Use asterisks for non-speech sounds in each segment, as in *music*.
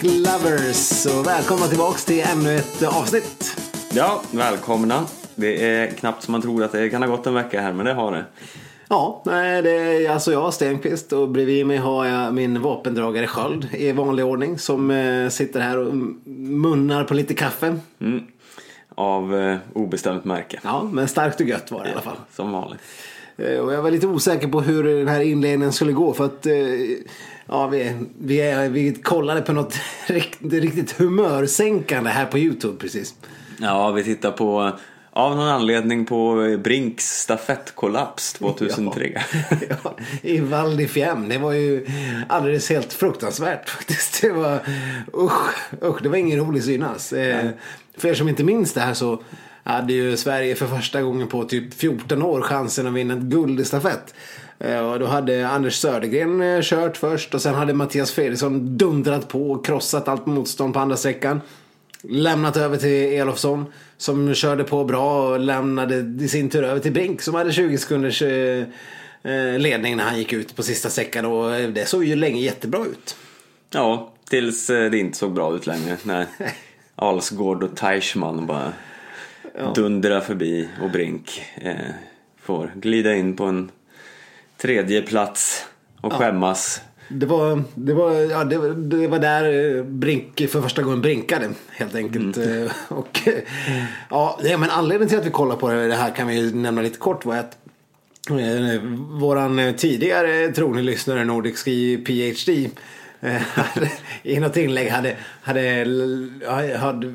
Skidsnack lovers och välkomna tillbaks till ännu ett avsnitt. Ja, välkomna. Det är knappt som man tror att det kan ha gått en vecka här, men det har det. Ja, nej, det är alltså jag Stenqvist och bredvid mig har jag min vapendragare Sköld i vanlig ordning som eh, sitter här och munnar på lite kaffe. Mm. Av eh, obestämt märke. Ja, men starkt och gött var det i alla fall. Som vanligt. Eh, Och jag var lite osäker på hur den här inledningen skulle gå för att eh, ja, vi, vi, vi kollade på något *laughs* riktigt, humörsänkande här på Youtube precis. Ja, vi tittar på, av någon anledning, på Brinks stafettkollaps *laughs* 2003. *laughs* Ja, I Val. Det var ju alldeles helt fruktansvärt faktiskt. Det var usch, usch det var ingen rolig syn alls. Eh, för er som inte minns det här så hade ju Sverige för första gången på typ 14 år chansen att vinna ett guld i stafett. Eh, Och då hade Anders Södergren eh, kört först och sen hade Mattias Fredriksson dundrat på och krossat allt motstånd på andra sträckan. Lämnat över till Elofsson som körde på bra och lämnade i sin tur över till Brink som hade 20 sekunders eh, ledning när han gick ut på sista sträckan och det såg ju länge jättebra ut. Ja, tills det inte såg bra ut längre. När *laughs* Alsgård och Teichmann bara dundrar förbi och Brink eh, får glida in på en tredje plats och skämmas. Det var, det var, ja, det, var- det var där eh, Brink för första gången brinkade helt enkelt. Eh, Och, *laughs* ja, men anledningen till att vi kollar på det här kan vi ju nämna lite kort var att eh, våran tidigare trogne lyssnare Nordic Ski PhD hade, *laughs* i något inlägg hade, hade, hade,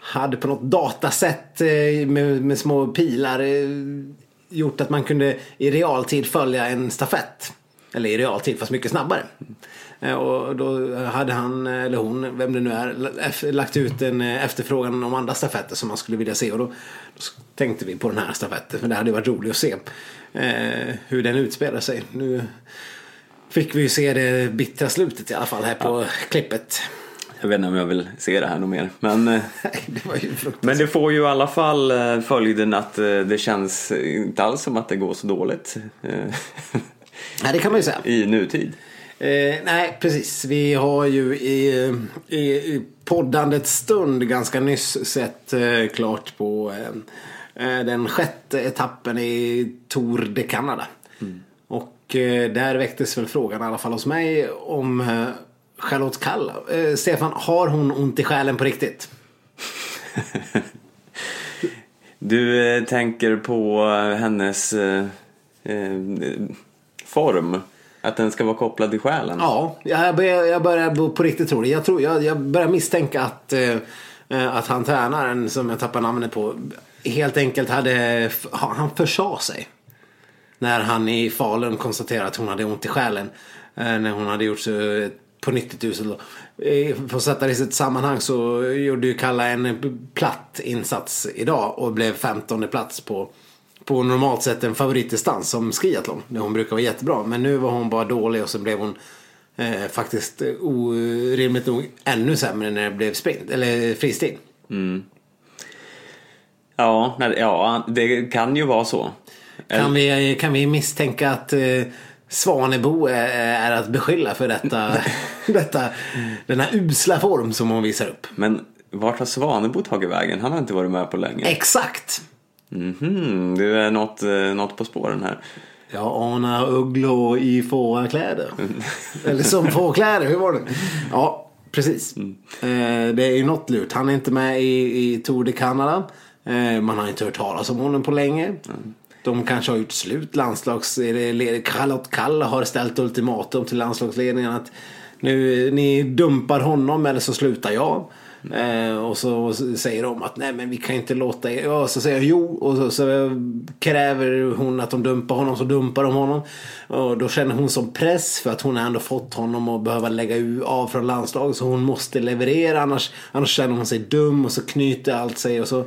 hade på något datasätt eh, med, med små pilar eh, gjort att man kunde i realtid följa en stafett. Eller i realtid fast mycket snabbare. Eh, och då hade han eller hon, vem det nu är, lagt ut en efterfrågan om andra stafetter som man skulle vilja se. Och då, då tänkte vi på den här stafetten för det hade varit roligt att se eh, hur den utspelar sig. Nu fick vi ju se det bittra slutet i alla fall här på klippet. Jag vet inte om jag vill se det här något mer. Men, eh, *laughs* det var ju fruktansvärt. men det får ju i alla fall eh, följden att eh, det känns inte alls som att det går så dåligt Nej, det kan man ju säga. *laughs* i nutid. Eh, nej, precis. Vi har ju i, i, i poddandets stund ganska nyss sett eh, klart på eh, den sjätte etappen i Tour de Canada. Och eh, där väcktes väl frågan, i alla fall hos mig, om Charlotte Kalla. Eh, Stefan, har hon ont i själen på riktigt? Du eh, tänker på hennes eh, eh, form? Att den ska vara kopplad till själen? Ja, jag börjar, jag börjar på riktigt tro det. Jag, tror, jag, jag börjar misstänka att, eh, eh, att han tränaren som jag tappar namnet på helt enkelt hade, han försade sig. När han i Falun konstaterade att hon hade ont i själen. När hon hade gjort så på nyttigt uselt. Eh, För att sätta det i sitt sammanhang så gjorde ju Kalla en platt insats idag och blev 15 plats på på normalt sett en favoritdistans som skiathlon. Där hon brukar vara jättebra. Men nu var hon bara dålig och så blev hon eh, faktiskt orimligt nog ännu sämre när det blev sprint, eller fristil. Ja, nej, ja, det kan ju vara så. Kan vi, kan vi misstänka att eh, Svanebo är, att beskylla för detta, *laughs* detta, denna usla form som hon visar upp? Men vart har Svanebo tagit vägen? Han har inte varit med på länge. Exakt! Mhm, du är något, eh, något på spåren här. Jag anar ugglor i fårakläder. *laughs* Eller som fårakläder, hur var det? Ja, precis. Eh, det är ju något lurt. Han är inte med i, i Tour de Canada. Eh, man har inte hört talas om honom på länge. De kanske har gjort slut. Landslags... Charlotte Kalla har ställt ultimatum till landslagsledningen att nu, ni dumpar honom eller så slutar jag. Eh, och så säger de att nej men vi kan inte låta er. Ja, så säger jag jo. Och så, så kräver hon att de dumpar honom så dumpar de honom. Och då känner hon som press för att hon har ändå fått honom att behöva lägga av från landslaget. Så hon måste leverera annars, annars känner hon sig dum och så knyter allt sig. Och så,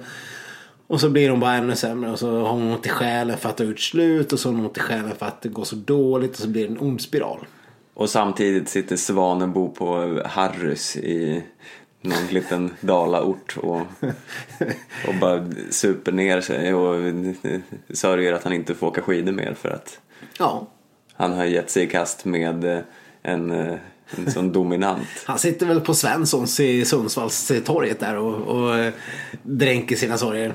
och så blir hon bara ännu sämre. Och så har hon ont i själen för att det har gjort slut. Och så har hon ont i själen för att det går så dåligt. Och så blir det en ond spiral. Och samtidigt sitter Svanebo på Harrys i någon liten dalaort och, och bara super ner sig och sörjer att han inte får åka skidor mer för att Ja, han har gett sig i kast med eh, en, eh, en sån dominant. Han sitter väl på Svenssons i Sundsvallstorget där och, och eh, dränker sina sorger.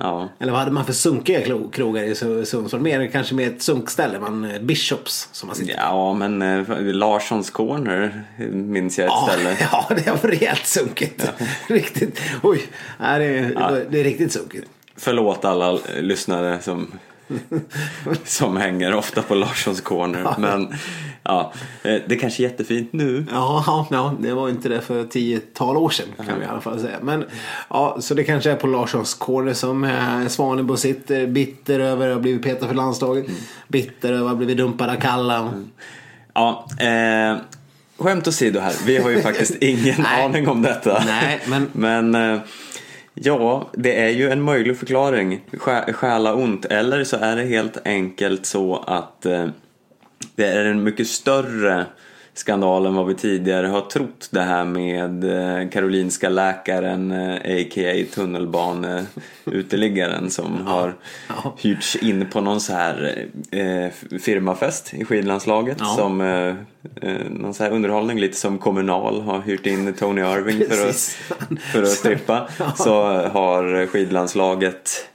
Ja. Eller vad hade man för sunkiga krogar i Su- Sundsvall? Mer, kanske mer ett sunkställe, man, eh, Bishops som man sitter Ja, men eh, Larssons Corner minns jag ett Ja, ställe. *laughs* ja, det var rejält sunkigt. *laughs* Riktigt. Oj, nej, det, är, det är riktigt sunkigt. Förlåt alla lyssnare som, *laughs* som hänger ofta på Larssons Corner. Men ja, eh, det kanske är jättefint nu. Ja, ja, det var inte det för tiotal år sedan kan vi i alla fall säga. Men ja, så det kanske är på Larssons corner som eh, Svanebo sitter bitter över att ha blivit petad för landslaget. Bitter över att ha blivit dumpad av Kalla. Ja, eh, skämt åsido här. Vi har ju faktiskt *laughs* ingen aning om detta. Nej, men- *laughs* Men eh, ja, det är ju en möjlig förklaring. Stjäla ont. Eller så är det helt enkelt så att eh, det är en mycket större skandal än vad vi tidigare har trott. Det här med eh, Karolinska läkaren, eh, a.k.a. tunnelbaneuteliggaren som har hyrts in på någon så här eh, firmafest i skidlandslaget. Ja. Som eh, eh, någon så här underhållning, lite som Kommunal har hyrt in Tony Irving för att, för att strippa. Så har skidlandslaget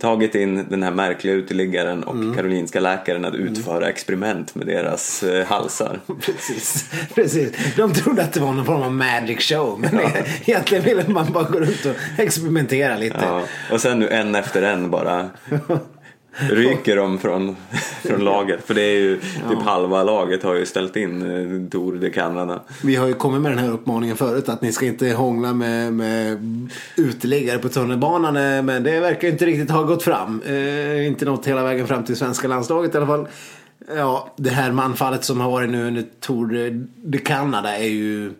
tagit in den här märkliga uteliggaren och Mm. Karolinska läkaren att utföra experiment med deras eh, halsar. *laughs* Precis, precis. De trodde att det var någon form av magic show. Men *laughs* egentligen ville man bara gå runt och experimentera lite. Ja. Och sen nu en efter en bara *laughs* ryker de från, från laget. För det är ju typ halva laget har ju ställt in eh, Tour de Canada. Vi har ju kommit med den här uppmaningen förut att ni ska inte hångla med, med uteliggare på tunnelbanan. eh, Men det verkar inte riktigt ha gått fram. Eh, inte nått hela vägen fram till svenska landslaget i alla fall. Ja, det här manfallet som har varit nu under Tour de Canada är ju...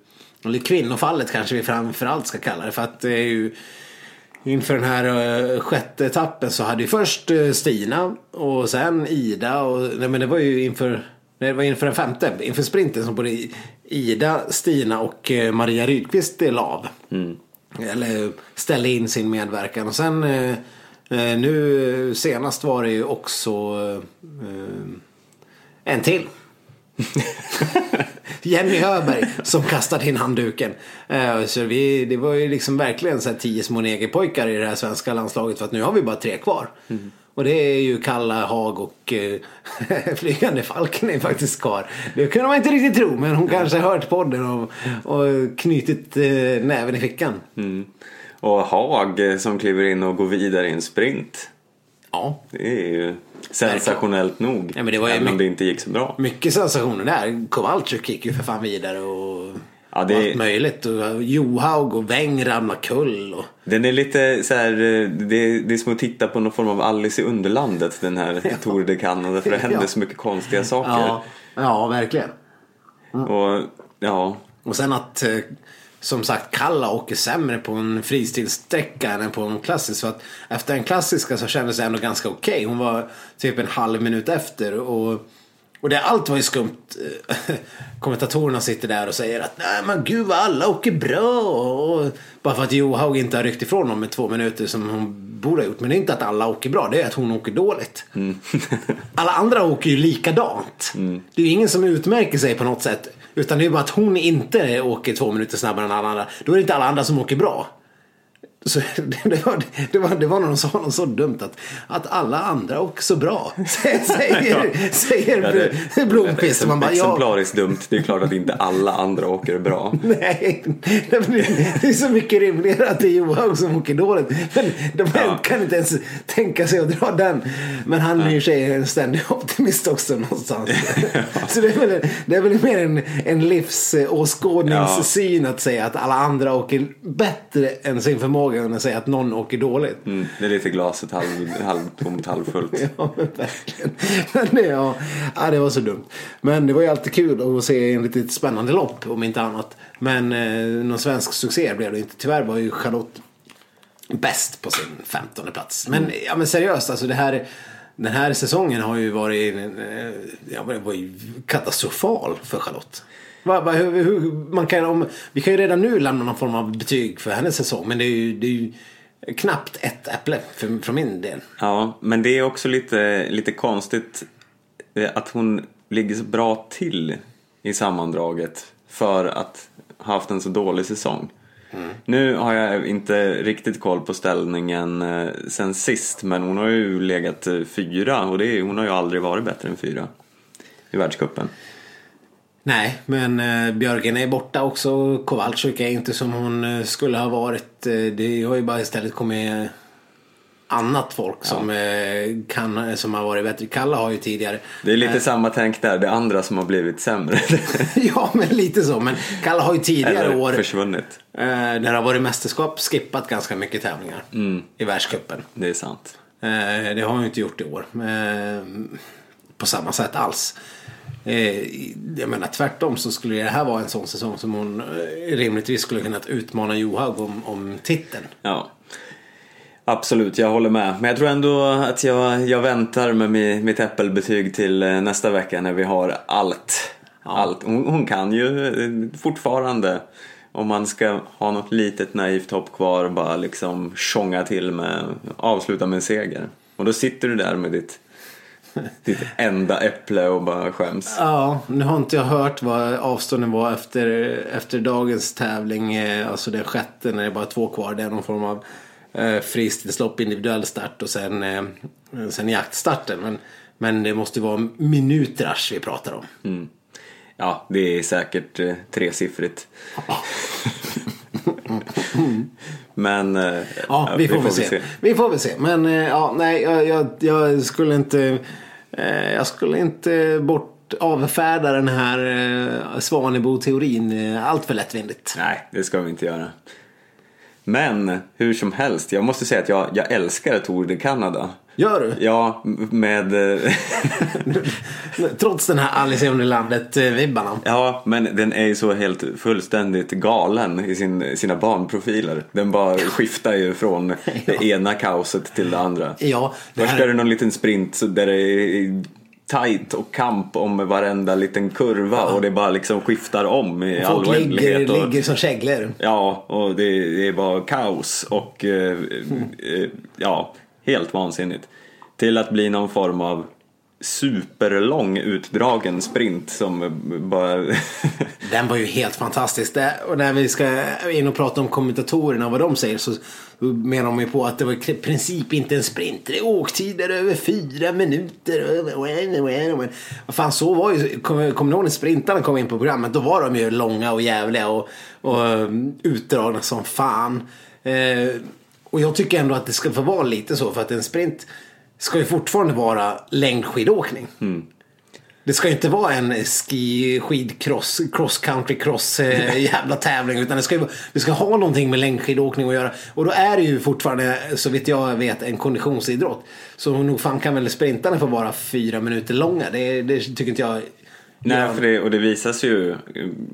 Eller kvinnofallet kanske vi framförallt ska kalla det. För att det är ju... Inför den här uh, sjätte etappen så hade ju först eh, Stina och sen Ida och nej men det var ju inför nej, det var inför den femte, inför sprinten som både Ida, Stina och eh, Maria Rydqvist la av. Eller ställde in sin medverkan och sen eh, eh, nu senast var det ju också eh, en till. *laughs* Jenny Öberg som kastade in handduken. Eh, Så vi, det var ju liksom verkligen så här tio små negerpojkar i det här svenska landslaget för att nu har vi bara tre kvar. Och det är ju Kalla, Hag och eh, *laughs* Flygande Falken är faktiskt kvar. Det kunde man inte riktigt tro men hon kanske har hört podden och, och knutit eh, näven i fickan. Mm. Och Haag eh, som kliver in och går vidare i en sprint. Ja, Det är ju sensationellt nog. Ja, men det var ju även om det inte gick så bra. mycket sensationer där. Kowalczyk gick ju för fan vidare och Ja, det- allt möjligt. Och Johaug och Weng ramlade kull. Och... Den är lite så här, det, det är som att titta på någon form av Alice i Underlandet den här *laughs* Tour de Canada för det händer Ja. så mycket konstiga saker. Ja, ja, verkligen. Och ja, Och sen att eh, som sagt Kalla åker sämre på en fristilssträcka än på en klassisk. Så att efter en klassiska så kändes det ändå ganska okej. Hon var typ en halv minut efter. Och, och det, allt var ju skumt. Eh, *laughs* Kommentatorerna sitter där och säger att nej men gud vad alla åker bra. Och, bara för att Johaug inte har ryckt ifrån dem med två minuter som hon borde ha gjort. Men det är inte att alla åker bra, det är att hon åker dåligt. *laughs* Alla andra åker ju likadant. Det är ju ingen som utmärker sig på något sätt. Utan det är bara att hon inte åker två minuter snabbare än alla andra. Då är det inte alla andra som åker bra. Så *laughs* det, var, det, var, det var när de sa något så dumt att, att alla andra åker så bra. *laughs* Säger, säger Ja, Blomqvist. Man bara, ja, exemplariskt dumt. Det är klart att inte alla andra åker bra. *laughs* nej, det är så mycket rimligare att det är Johaug som åker dåligt. Men de Ja. kan inte ens tänka sig att dra den. Men han är ju sig en ständig optimist också någonstans. Så det är väl, det är väl mer en, en livsåskådningssyn att säga att alla andra åker bättre än sin förmåga än att säga att någon åker dåligt. Mm, det är lite glaset halv, halvtomt, halvfullt. *laughs* Ja, men verkligen. Men det, ja, ja, det var så dumt. Men det var ju alltid kul att se en riktigt spännande lopp om inte annat. Men eh, någon svensk succé blev det inte. Tyvärr var ju Charlotte bäst på sin femtonde plats. Men, ja, men seriöst, alltså det här, den här säsongen har ju varit eh, ja, var ju katastrofal för Charlotte. Va, va, hur, hur, man kan, om, vi kan ju redan nu lämna någon form av betyg för hennes säsong. Men det är ju, det är ju knappt ett äpple för, från min del. Ja, men det är också lite, lite konstigt eh, att hon ligger så bra till i sammandraget för att ha haft en så dålig säsong. Nu har jag inte riktigt koll på ställningen eh, sen sist men hon har ju legat eh, fyra och det är, hon har ju aldrig varit bättre än fyra i världscupen. Nej, men eh, Björgen är borta också. Kowalczyk är inte som hon eh, skulle ha varit. Eh, det har ju bara istället kommit annat folk som, eh, kan, som har varit bättre. Kalla har ju tidigare. Det är lite samma tänk där, det är andra som har blivit sämre. *laughs* ja, men lite så. Men Kalla har ju tidigare Eller år försvunnit. eh, när det har varit mästerskap skippat ganska mycket tävlingar i världscupen. Det är sant. Eh, det har hon ju inte gjort i år. Eh, på samma sätt alls. Eh, jag menar tvärtom så skulle det här vara en sån säsong som hon eh, rimligtvis skulle kunnat utmana Johaug om, om titeln. Ja. Absolut, jag håller med. Men jag tror ändå att jag, jag väntar med mi- mitt äppelbetyg till eh, nästa vecka när vi har allt. allt. Hon, hon kan ju fortfarande, om man ska ha något litet naivt hopp kvar, bara liksom tjonga till med, avsluta med en seger. Och då sitter du där med ditt, *laughs* ditt enda äpple och bara skäms. Ja, nu har inte jag hört vad avstånden var efter, efter dagens tävling. eh, Alltså den sjätte när det är bara två kvar. Det är någon form av eh, fristilslopp, individuell start och sen, eh, sen jaktstarten. Men, men det måste vara minuters vi pratar om. Ja, det är säkert eh, tresiffrigt. *laughs* *laughs* Men eh, Ja, vi får, väl se. Vi får väl se. Men eh, ja, nej, jag, jag, jag skulle inte... Eh, jag skulle inte bort avfärda den här eh, Svanebo-teorin eh, allt för lättvindigt. Nej, det ska vi inte göra. Men hur som helst, jag måste säga att jag, jag älskar Tour de Canada. Gör du? Ja, med... eh, *laughs* Trots den här Alice i Underlandet-vibbarna. ja, men den är ju så helt fullständigt galen i sin, sina banprofiler. Den bara skiftar ju från *laughs* det ena kaoset till det andra. Ja, det Först här- är det någon liten sprint där det är tight och kamp om varenda liten kurva och det bara liksom skiftar om i all Folk ligger, och- ligger som käglor. Ja, och det, det är bara kaos och eh, eh, ja, helt vansinnigt. Till att bli någon form av superlång utdragen sprint som bara... *laughs* Den var ju helt fantastisk. Det, och när vi ska in och prata om kommentatorerna och vad de säger så menar de ju på att det var i princip inte en sprint. Det är åktider över fyra minuter. Vad fan, så var ju... Kommer ni ihåg när sprintarna kom in på programmet? Då var de ju långa och jävliga och, och um, utdragna som fan. Eh, och jag tycker ändå att det ska få vara lite så för att en sprint ska ju fortfarande vara längdskidåkning. Det ska ju inte vara en ski, skidcross, cross country cross eh, jävla tävling. Utan det ska, ju, det ska ha någonting med längdskidåkning att göra. Och då är det ju fortfarande, så vitt jag vet, en konditionsidrott. Så nog fan kan väl sprintarna få vara fyra minuter långa. Det, det tycker inte jag. Nej, för det, och det visas ju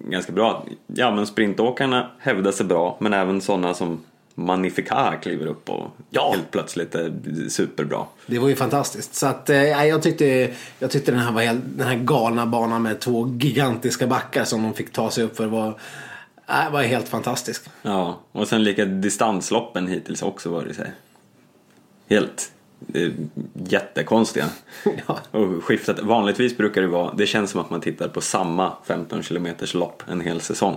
ganska bra. Ja, men sprintåkarna hävdar sig bra, men även sådana som Magnifica kliver upp och Ja. helt plötsligt är superbra. Det var ju fantastiskt. Så att, eh, jag, tyckte, jag tyckte den här, var helt, den här galna banan med två gigantiska backar som de fick ta sig upp för var, nej, var helt fantastisk. Ja, och sen lika distansloppen hittills också varit så här. Helt eh, jättekonstiga. *laughs* Ja. Och skiftat, vanligtvis brukar det vara, det känns som att man tittar på samma 15 km lopp en hel säsong.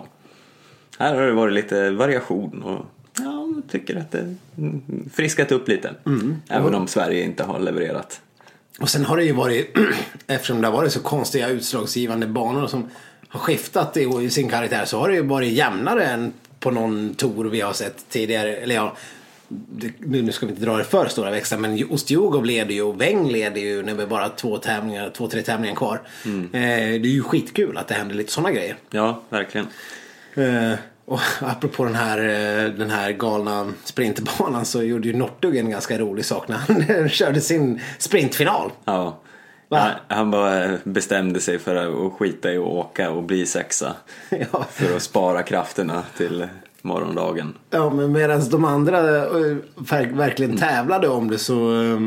Här har det varit lite variation och tycker att det mm, friskat upp lite. Även om Sverige inte har levererat. Och sen har det ju varit, *clears throat* eftersom det har varit så konstiga utslagsgivande banor som har skiftat i, sin karaktär så har det ju varit jämnare än på någon tour vi har sett tidigare. Eller ja, nu ska vi inte dra det för stora växlar men Ostjogov leder ju och Weng leder ju när vi bara har två tävlingar, två, tre tävlingar kvar. Eh, det är ju skitkul att det händer lite sådana grejer. Ja, verkligen. Och *laughs* apropå den här, eh, den här galna sprintbanan så gjorde ju Northug en ganska rolig sak när han *laughs* körde sin sprintfinal. Ja. Han, han bara bestämde sig för att skita i att åka och bli sexa. *laughs* Ja. För att spara krafterna till morgondagen. Ja, men medan de andra eh, ver- verkligen tävlade om det så, eh,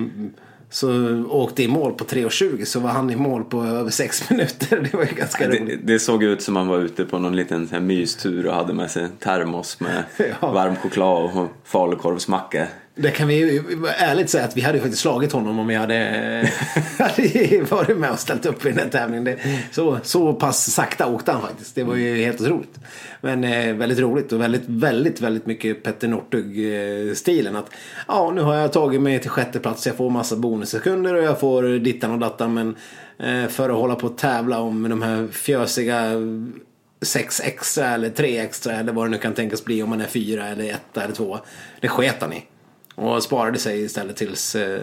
så åkte i mål på 3.20 så var han i mål på över 6 *laughs* minuter. Det var ju ganska Det, roligt. det såg ut som han var ute på någon liten här mystur och hade med sig termos med *laughs* Ja. varm choklad och falukorvsmacka. Det kan vi ärligt säga att vi hade ju faktiskt slagit honom om vi hade, *laughs* *laughs* hade varit med och ställt upp i den här tävlingen. Det, så, så pass sakta åkte han faktiskt. Det var ju helt otroligt. Men eh, väldigt roligt och väldigt, väldigt, väldigt mycket Petter Northug-stilen. Att ja, nu har jag tagit mig till sjätte plats. Jag får massa bonussekunder och jag får dittan och dattan. Men eh, för att hålla på och tävla om de här fjösiga sex extra eller tre extra eller vad det nu kan tänkas bli om man är fyra eller ett eller två. Det sket han i. Och sparade sig istället tills eh,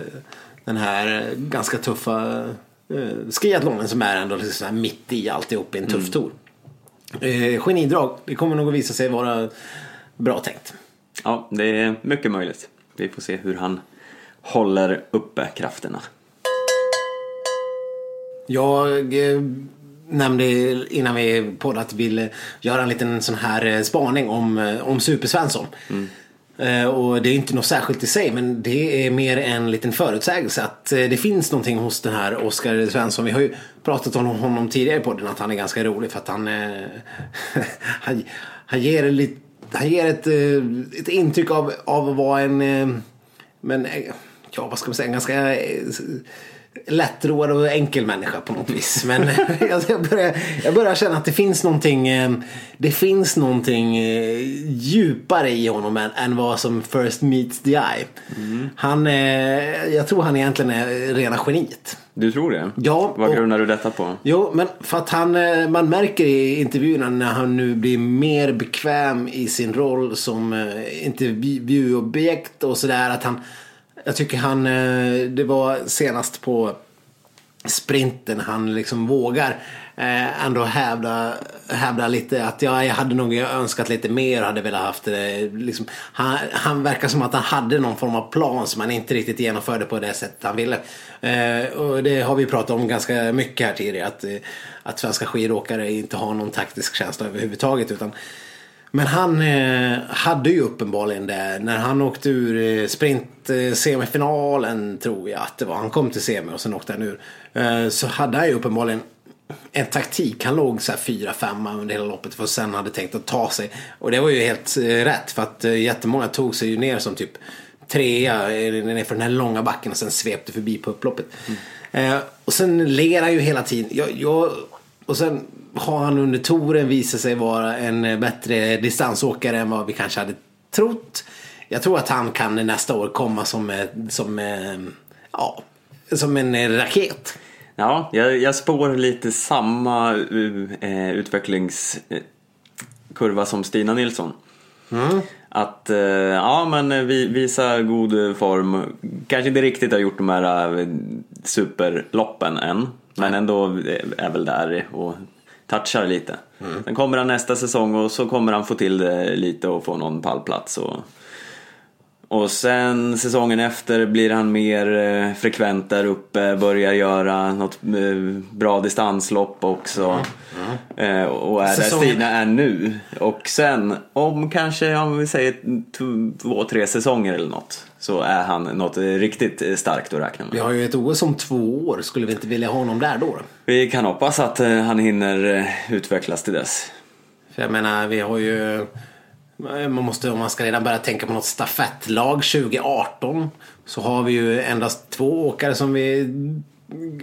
den här ganska tuffa eh, skiathlonen som är ändå liksom så här mitt i alltihop i en tuff tour. Eh, genidrag, det kommer nog att visa sig vara bra tänkt. Ja, det är mycket möjligt. Vi får se hur han håller uppe krafterna. Jag nämnde innan vi vi ville göra en liten sån här spaning om, om Supersvensson. Eh, Eh, och det är inte något särskilt i sig men det är mer en liten förutsägelse att eh, det finns någonting hos den här Oskar Svensson. Vi har ju pratat om honom tidigare i podden att han är ganska rolig för att han, eh, *laughs* han, han ger, lite, han ger ett, ett intryck av, av att vara en, men ja vad ska man säga, en ganska lättroad och enkel människa på något vis. Men *laughs* jag, jag, börjar, jag börjar känna att det finns någonting, eh, det finns någonting eh, djupare i honom än, än vad som first meets the eye. Han, eh, jag tror han egentligen är rena geniet. Du tror det? Ja, Vad grundar du detta på? Jo, men för att han, eh, man märker i intervjuerna när han nu blir mer bekväm i sin roll som eh, intervjuobjekt och sådär att han, jag tycker han, eh, det var senast på sprinten han liksom vågar eh, ändå hävda, hävda lite att jag hade nog önskat lite mer och hade velat haft det. Eh, liksom, han, han verkar som att han hade någon form av plan som han inte riktigt genomförde på det sättet han ville. Eh, och det har vi pratat om ganska mycket här tidigare. Att, att svenska skidåkare inte har någon taktisk känsla överhuvudtaget. Utan, men han eh, hade ju uppenbarligen det. När han åkte ur eh, sprint-semifinalen tror jag att det var. Han kom till semi och sen åkte han ur. Eh, så hade han ju uppenbarligen en taktik. Han låg så här 4-5 under hela loppet för sen hade tänkt att ta sig. Och det var ju helt eh, rätt för att eh, jättemånga tog sig ju ner som typ trea eh, ner för den här långa backen och sen svepte förbi på upploppet. Eh, och sen ler han ju hela tiden. Jag, jag, och sen har han under touren visat sig vara en eh, bättre distansåkare än vad vi kanske hade trott. Jag tror att han kan nästa år komma som, eh, som, eh, ja, som en raket. Ja, jag, jag spår lite samma uh, utvecklingskurva som Stina Nilsson. Att, eh, ja men vi visa god form. Kanske inte riktigt har gjort de här superloppen än. Men ändå är väl där och touchar lite. Sen kommer han nästa säsong och så kommer han få till det lite och få någon pallplats. Och, och sen säsongen efter blir han mer eh, frekvent där uppe, börjar göra något eh, bra distanslopp också. Eh, och är Säsongen- där Stina är nu. Och sen om kanske, om vi säger två, tre säsonger eller något. Så är han något eh, riktigt eh, starkt att räkna med. Vi har ju ett OS om två år. Skulle vi inte vilja ha honom där då? Vi kan hoppas att eh, han hinner eh, utvecklas till dess. För jag menar, vi har ju... Man måste, om man ska redan börja tänka på något stafettlag 2018 så har vi ju endast två åkare som vi är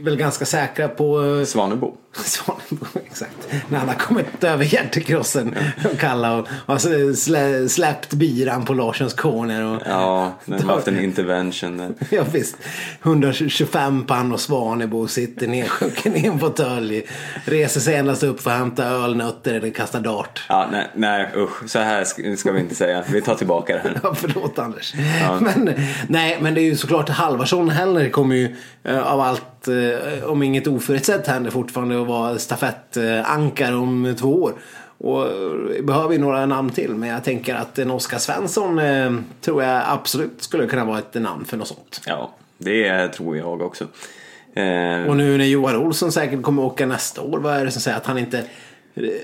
väl ganska säkra på. eh, Svanebo. *laughs* Svanebo, exakt. När han har kommit över hjärtekrossen och kalla och, så slä, släppt biran på Larsens corner. Och, Ja, när de har haft en intervention där. *laughs* Ja visst. 125 pann och Svanebo sitter nedsjunken i en fåtölj. Reser sig endast upp för att hämta ölnötter eller kasta dart. Ja, nej, nej usch, så här ska vi inte säga. Vi tar tillbaka det här. *laughs* Ja, förlåt Anders. Men, nej, men det är ju såklart Halvarsson heller kommer ju eh, av allt, eh, om inget oförutsett händer fortfarande att vara stafettankare om två år. Och eh, behöver ju några namn till. Men jag tänker att en Oskar Svensson eh, tror jag absolut skulle kunna vara ett namn för något sånt. Ja, det tror jag också. Eh, Och nu när Johan Olsson säkert kommer åka nästa år, vad är det som säger att han inte...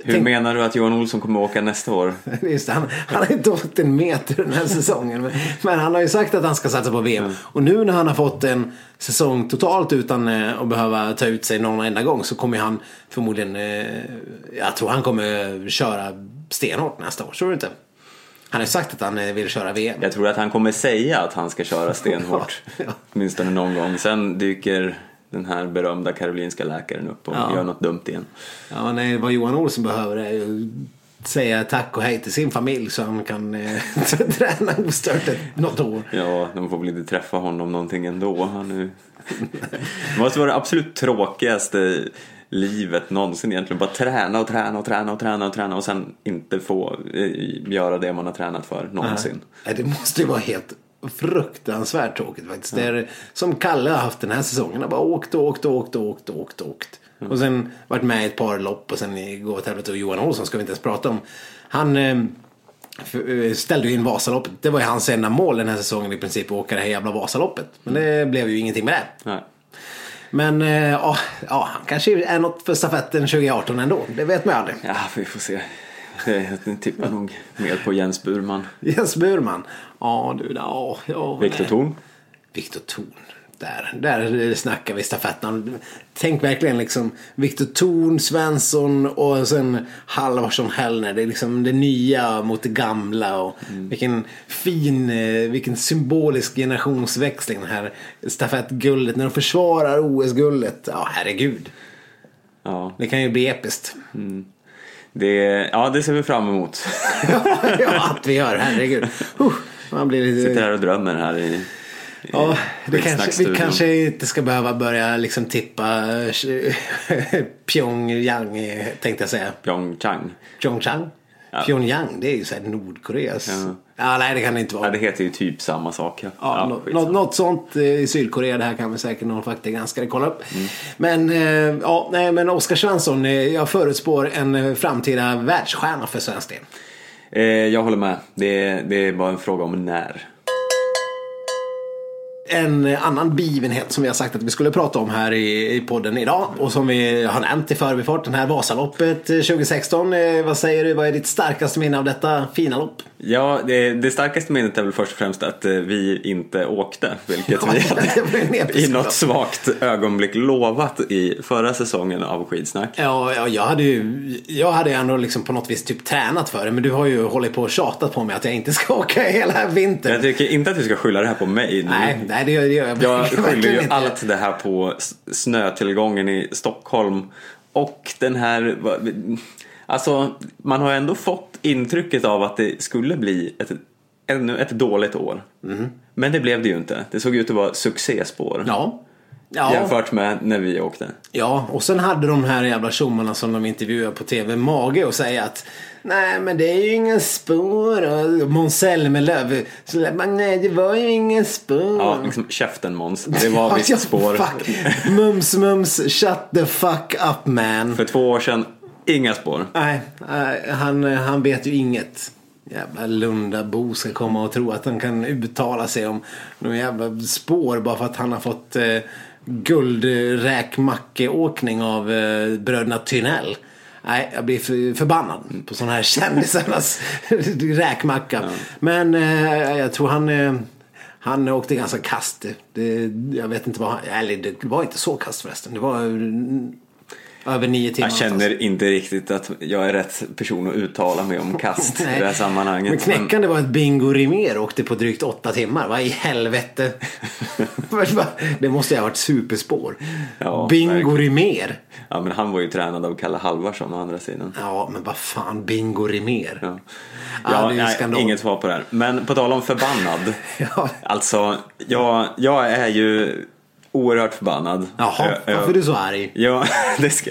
hur menar du att Johan Olsson kommer åka nästa år? *laughs* Just det, han, han har inte åkt en meter den här säsongen. Men, men han har ju sagt att han ska satsa på VM. Och nu när han har fått en säsong totalt utan eh, att behöva ta ut sig någon enda gång så kommer han förmodligen... Eh, jag tror han kommer köra stenhårt nästa år. Tror du inte? Han har sagt att han eh, vill köra VM. Jag tror att han kommer säga att han ska köra stenhårt. *laughs* Ja. Åtminstone någon gång. Sen dyker den här berömda karolinska läkaren upp och Ja. gör något dumt igen. Ja, nej, vad Johan Olsson behöver är ju säga tack och hej till sin familj så han kan eh, *laughs* träna ostört något år. Ja, de får väl inte träffa honom någonting ändå. Han är... Det måste vara det absolut tråkigaste livet någonsin egentligen. Bara träna och träna och träna och träna och träna och sen inte få eh, göra det man har tränat för någonsin. Nej, det måste ju vara helt fruktansvärt tråkigt faktiskt. Det är som Kalle har haft den här säsongen. Han bara åkt och åkt och åkt och åkt och åkt och åkt. Och sen varit med i ett par lopp och sen igår åt helvete. Och Johan Olsson ska vi inte ens prata om. Han eh, eh, ställde ju in Vasaloppet. Det var ju hans enda mål den här säsongen i princip. Att åka det här jävla Vasaloppet. Men det blev ju ingenting med det. Nej. Men eh, ja, han kanske är något för stafetten 2018 ändå. Det vet man ju aldrig. Ja, vi får se. Jag tippar nog mer på Jens Burman. Jens Burman. Ja du, ja. ja Viktor. Thorn. Viktor Thorn. Där, där snackar vi stafettnamn. Tänk verkligen liksom Viktor Thorn, Svensson och sen Halvarsson, Hellner. Det är liksom det nya mot det gamla. Och Vilken fin, eh, vilken symbolisk generationsväxling den här stafettguldet. När de försvarar OS-guldet. Ja, herregud. Ja, Det kan ju bli episkt. Det, ja, det ser vi fram emot. *laughs* ja, att vi gör, herregud. Uh, man blir lite... Sitter här och drömmer här i, Ja, kanske, vi kanske inte ska behöva börja liksom tippa eh, Pyongyang tänkte jag säga. Pyeongchang. Pyeongchang? Ja. Pyongyang, det är ju såhär Nordkoreas. Ja. Ja. nej det kan det inte Ja, vara. det heter ju typ samma sak. Ja, Ja, Ja, något, något sånt eh, i Sydkorea, det här kan vi säkert någon faktagranskare kolla upp. Mm. Men, eh, ja, nej, men Oskar Svensson, eh, jag förutspår en framtida världsstjärna för svensk del. Eh, jag håller med. Det är, det är bara en fråga om när. En annan begivenhet som vi har sagt att vi skulle prata om här i, i podden idag och som vi har nämnt i förbifart, den här Vasaloppet eh, 2016. Eh, vad säger du, vad är ditt starkaste minne av detta fina lopp? Ja, det, det starkaste minnet är väl först och främst att eh, vi inte åkte, vilket vi *laughs* hade i något svagt ögonblick lovat i förra säsongen av Skidsnack. Ja, ja jag hade ju jag hade ändå liksom på något vis typ tränat för det men du har ju hållit på och tjatat på mig att jag inte ska *laughs* åka hela vintern. Jag tycker inte att du ska skylla det här på mig nu. Nej, nej det gör jag Jag verkligen skyller ju inte. allt det här på snötillgången i Stockholm och den här... Alltså, man har ändå fått intrycket av att det skulle bli ett, ännu ett dåligt år. Men det blev det ju inte. Det såg ut att vara succéspår. Ja. Ja. Jämfört med när vi åkte. ja, och sen hade de här jävla tjommarna som de intervjuade på tv mage och säga att Nej men det är ju ingen spår och Måns Zelmerlöw Nej det var ju ingen spår Ja, liksom käften Måns. Det var *laughs* Ja, visst spår. Fuck. Mums mums shut the fuck up man För två år sedan, inga spår. Nej, han, han vet ju inget. Jävla Lundabo ska komma och tro att han kan uttala sig om någon jävla spår bara för att han har fått eh, guldräkmackeåkning av eh, bröderna Tynell. Nej, jag blir för, förbannad på sådana här kändisarnas *laughs* räkmacka. Men eh, jag tror han, eh, han åkte ganska kast. Det, jag vet inte vad han, eller det var inte så kast förresten. Det var mm, över nio timmar. Jag känner inte riktigt att jag är rätt person att uttala mig om *laughs* kast i det här sammanhanget. Men knäckande var att Bingo Rimér åkte på drygt åtta timmar. Vad i helvete? *laughs* det måste ju ha varit superspår. Ja, Bingo. Rimér. Ja, men han var ju tränad av Kalle Halvarsson å andra sidan. Ja, men vad fan, Bingo Rimér. Ja, Ja, ja nej, inget svar på det här. Men på tal om förbannad. *laughs* Ja. Alltså, jag, jag är ju oerhört förbannad. Jaha, Ö- ö- varför är du så arg? Ja, *laughs* det ska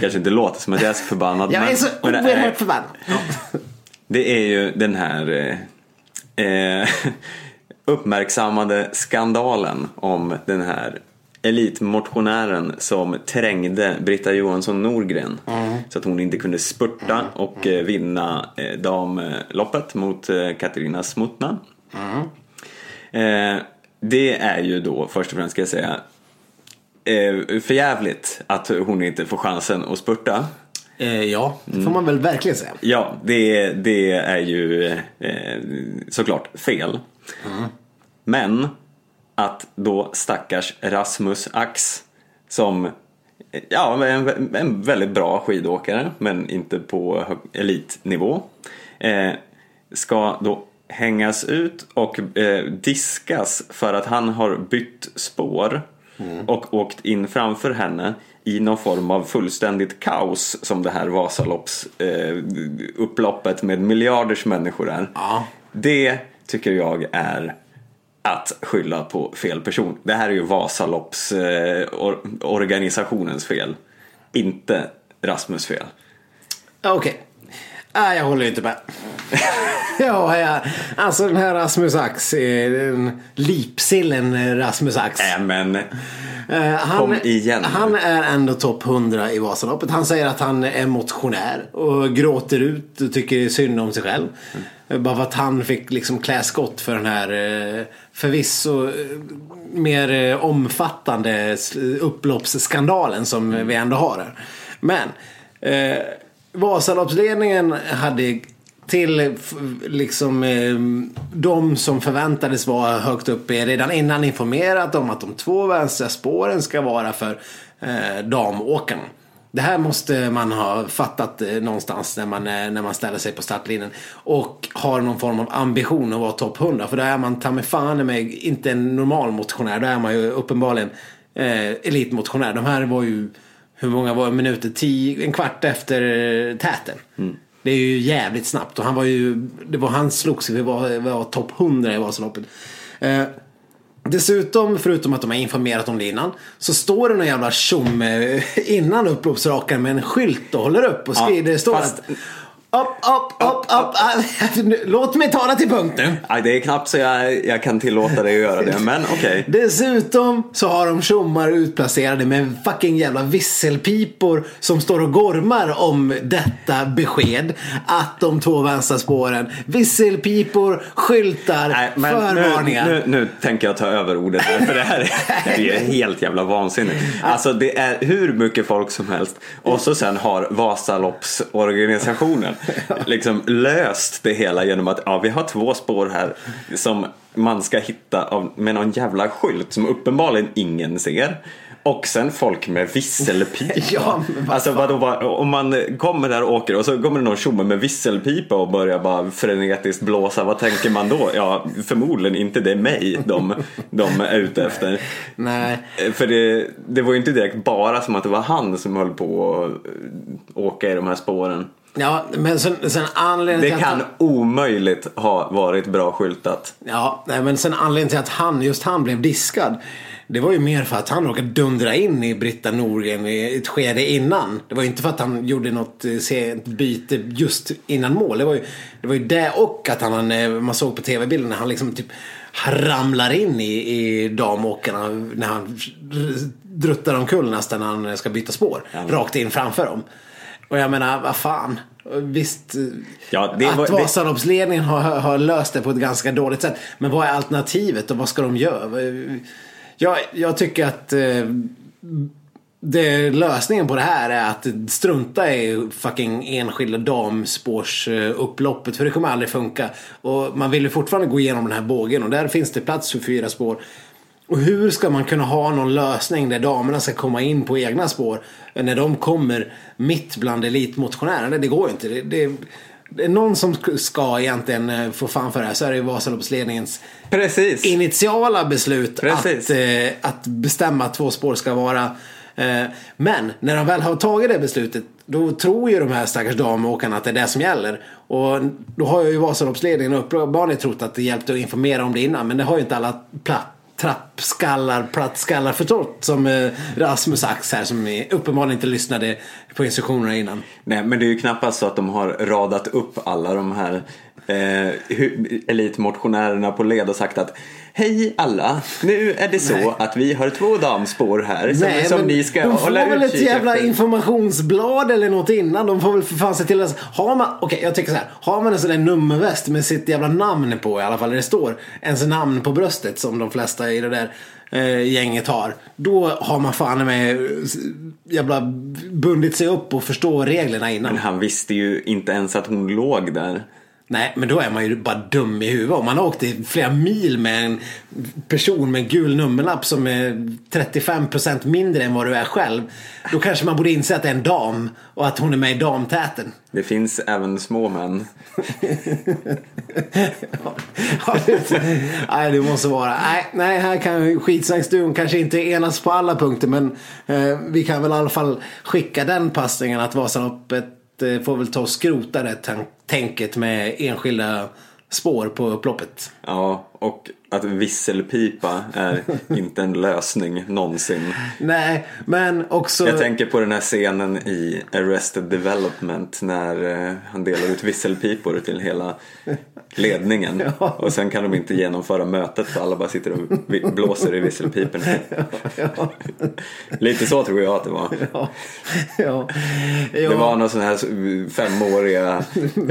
kanske inte låta som att jag är så förbannad. Jag men, är så men det oerhört förbannad. Ja. Det är ju den här eh, eh, uppmärksammade skandalen om den här elitmotionären som trängde Britta Johansson Norgren så att hon inte kunde spurta och eh, vinna eh, damloppet mot eh, Katarina Smutna. Eh, det är ju då först och främst ska jag säga eh, förjävligt att hon inte får chansen att spurta. Eh, ja, det får man väl verkligen säga. Ja, det, det är ju eh, såklart fel. Men att då stackars Rasmus Ax som ja, en, en väldigt bra skidåkare men inte på elitnivå. Eh, ska då hängas ut och eh, diskas för att han har bytt spår och åkt in framför henne i någon form av fullständigt kaos som det här Vasalopps eh, med miljarders människor är. Ja. Det tycker jag är att skylla på fel person. Det här är ju Vasalopps eh, or organisationens fel. Inte Rasmus fel. Okej. Nej, jag håller inte med. *laughs* ja, ja, alltså den här Rasmus Ax, eh, den lipsillen Rasmus Ax. Äh, men Eh, han, Kom igen. Han är ändå topp 100 i Vasaloppet. Han säger att han är motionär och gråter ut och tycker synd om sig själv. Mm. Bara för att han fick liksom klä skott för den här eh, förvisso eh, mer eh, omfattande upploppsskandalen som Mm. vi ändå har här. Men eh, Vasaloppsledningen hade till liksom eh, de som förväntades vara högt uppe redan innan informerat om att de två vänstra spåren ska vara för eh, damåkarna. Det här måste man ha fattat eh, någonstans när man, eh, när man ställer sig på startlinjen. Och har någon form av ambition att vara topp 100. För då är man ta mig fan mig inte en normal motionär. Då är man ju uppenbarligen eh, elitmotionär. De här var ju, hur många var minuter? Tio, en kvart efter eh, täten. Det är ju jävligt snabbt. Och han var ju, det var han slogs vi var, var topp 100 i Vasaloppet. Eh, Dessutom, förutom att de har informerat om det innan, så står det någon jävla tjomme innan upploppsrakaren med en skylt och håller upp och skriver. Ja, det står fast- att upp, upp, upp, upp, upp. *laughs* Låt mig tala till punkt nu. aj, det är knappt så jag, jag kan tillåta dig att göra det. Men okej. Dessutom så har de tjommar utplacerade med fucking jävla visselpipor som står och gormar om detta besked. Att de två vänstra spåren, visselpipor, skyltar, Nej, men nu, förvarningar. nu, nu tänker jag ta över ordet här för det här är, *laughs* det är helt jävla vansinnigt. Alltså det är hur mycket folk som helst och så sen har Vasaloppsorganisationen *laughs* liksom löst det hela genom att ja, vi har två spår här som man ska hitta av, med någon jävla skylt som uppenbarligen ingen ser. Och sen folk med visselpipa. *laughs* Ja, vad alltså vadå, vad, om man kommer där och åker och så kommer det någon tjomme med visselpipa och börjar bara frenetiskt blåsa. Vad tänker man då? Ja, förmodligen inte det är mig de, de är ute efter. Nej. För det, det var ju inte direkt bara som att det var han som höll på att eh, åka i de här spåren. Ja, men sen, sen anledningen Det till att kan omöjligt ha varit bra skyltat. Ja, nej, men sen anledningen till att han, just han blev diskad. Det var ju mer för att han råkade dundra in i Britta Norgren i ett skede innan. Det var ju inte för att han gjorde något eh, sent byte just innan mål. Det var ju det, var ju det och att han, eh, man såg på tv-bilden när han liksom typ ramlar in i, i damåkarna när han druttar omkull nästan när han ska byta spår. Rakt in framför dem. Och jag menar, vad fan. Visst, Ja, det att Vasaloppsledningen har, har löst det på ett ganska dåligt sätt. Men vad är alternativet och vad ska de göra? Jag, jag tycker att eh, det, lösningen på det här är att strunta i fucking enskilda damspårsupploppet. För det kommer aldrig funka. Och man vill ju fortfarande gå igenom den här bågen och där finns det plats för fyra spår. Och hur ska man kunna ha någon lösning där damerna ska komma in på egna spår när de kommer mitt bland elitmotionärerna? Det går ju inte. Det, det, det är någon som ska egentligen eh, få fan för det här så är det ju Vasaloppsledningens Precis. initiala beslut att, Precis. eh, att bestämma att två spår ska vara. Eh, men när de väl har tagit det beslutet då tror ju de här stackars damåkarna att det är det som gäller. Och då har ju Vasaloppsledningen uppenbarligen trott att det hjälpte att informera om det innan men det har ju inte alla platt trappskallar, plattskallar förstått som eh, Rasmus Ax här som uppenbarligen inte lyssnade på instruktionerna innan. Nej, men det är ju knappast så att de har radat upp alla de här eh, elitmotionärerna på led och sagt att Hej alla, nu är det så Nej. att vi har två damspår här som, som men ni ska de får hålla väl ett utkik jävla efter. informationsblad eller något innan. De får väl för fan se till att... Har man, okej jag tycker så här. Har man en sån där nummerväst med sitt jävla namn på i alla fall. Där det står ens namn på bröstet som de flesta i det där eh, gänget har. Då har man fan med eh, jävla bundit sig upp och förstår reglerna innan. Men han visste ju inte ens att hon låg där. Nej, men då är man ju bara dum i huvudet. Om man har åkt i flera mil med en person med en gul nummerlapp som är 35% mindre än vad du är själv. Då kanske man borde inse att det är en dam och att hon är med i damtäten. Det finns även små män. Ja, *laughs* det, nej, det måste vara. Nej, nej här kan skitsnacksduon kanske inte enas på alla punkter. Men eh, vi kan väl i alla fall skicka den passningen att Vasaloppet Eh, får väl ta och skrota det tänket med enskilda spår på upploppet. Ja, och att visselpipa är *laughs* inte en lösning någonsin. Nej, men också... Jag tänker på den här scenen i Arrested Development när eh, han delar ut visselpipor till hela ledningen. *laughs* Ja. Och sen kan de inte genomföra mötet för alla bara sitter och blåser i visselpiporna. *laughs* ja, Lite så tror jag att det var. ja, ja, Det var någon sån här femåriga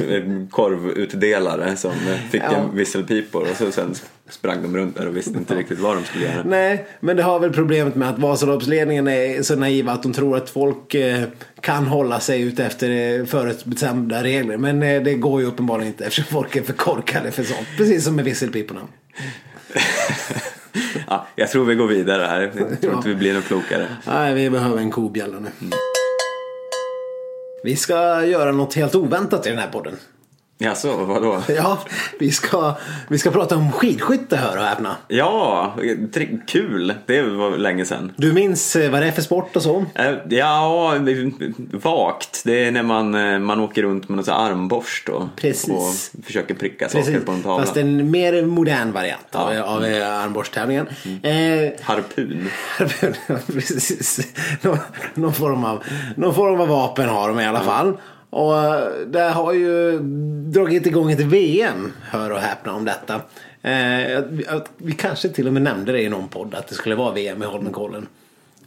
eh, korvutdelare som fick Ja. en visselpipor och så sen sprang de runt där och visste inte riktigt vad de skulle göra. Nej, men det har väl problemet med att Vasaloppsledningen är så naiva att de tror att folk eh, kan hålla sig ut efter eh, förutbestämda regler. Men eh, det går ju uppenbarligen inte eftersom folk är för korkade för sånt. Precis som med visselpiporna. *laughs* Ja, jag tror vi går vidare här. Jag tror inte vi blir något klokare. Nej, vi behöver en kobjälla nu. Vi ska göra något helt oväntat i den här podden. Jaså, vadå? *laughs* Ja, vi ska, vi ska prata om skidskytte hör och häpna. Ja, kul. Det var länge sedan. Du minns eh, vad det är för sport och så? Eh, Ja, vagt. Det är när man, eh, man åker runt med en armborst och, Precis. och försöker pricka saker på en tavla. Fast en mer modern variant av, Ja. av armborsttävlingen. Eh, Harpun. *laughs* Precis. Någon, någon, form av, någon form av vapen har de i alla fall. Och eh, det har ju dragit igång ett VM, hör och häpna om detta. Eh, vi- kanske till och med nämnde det i någon podd att det skulle vara VM i Holmenkollen.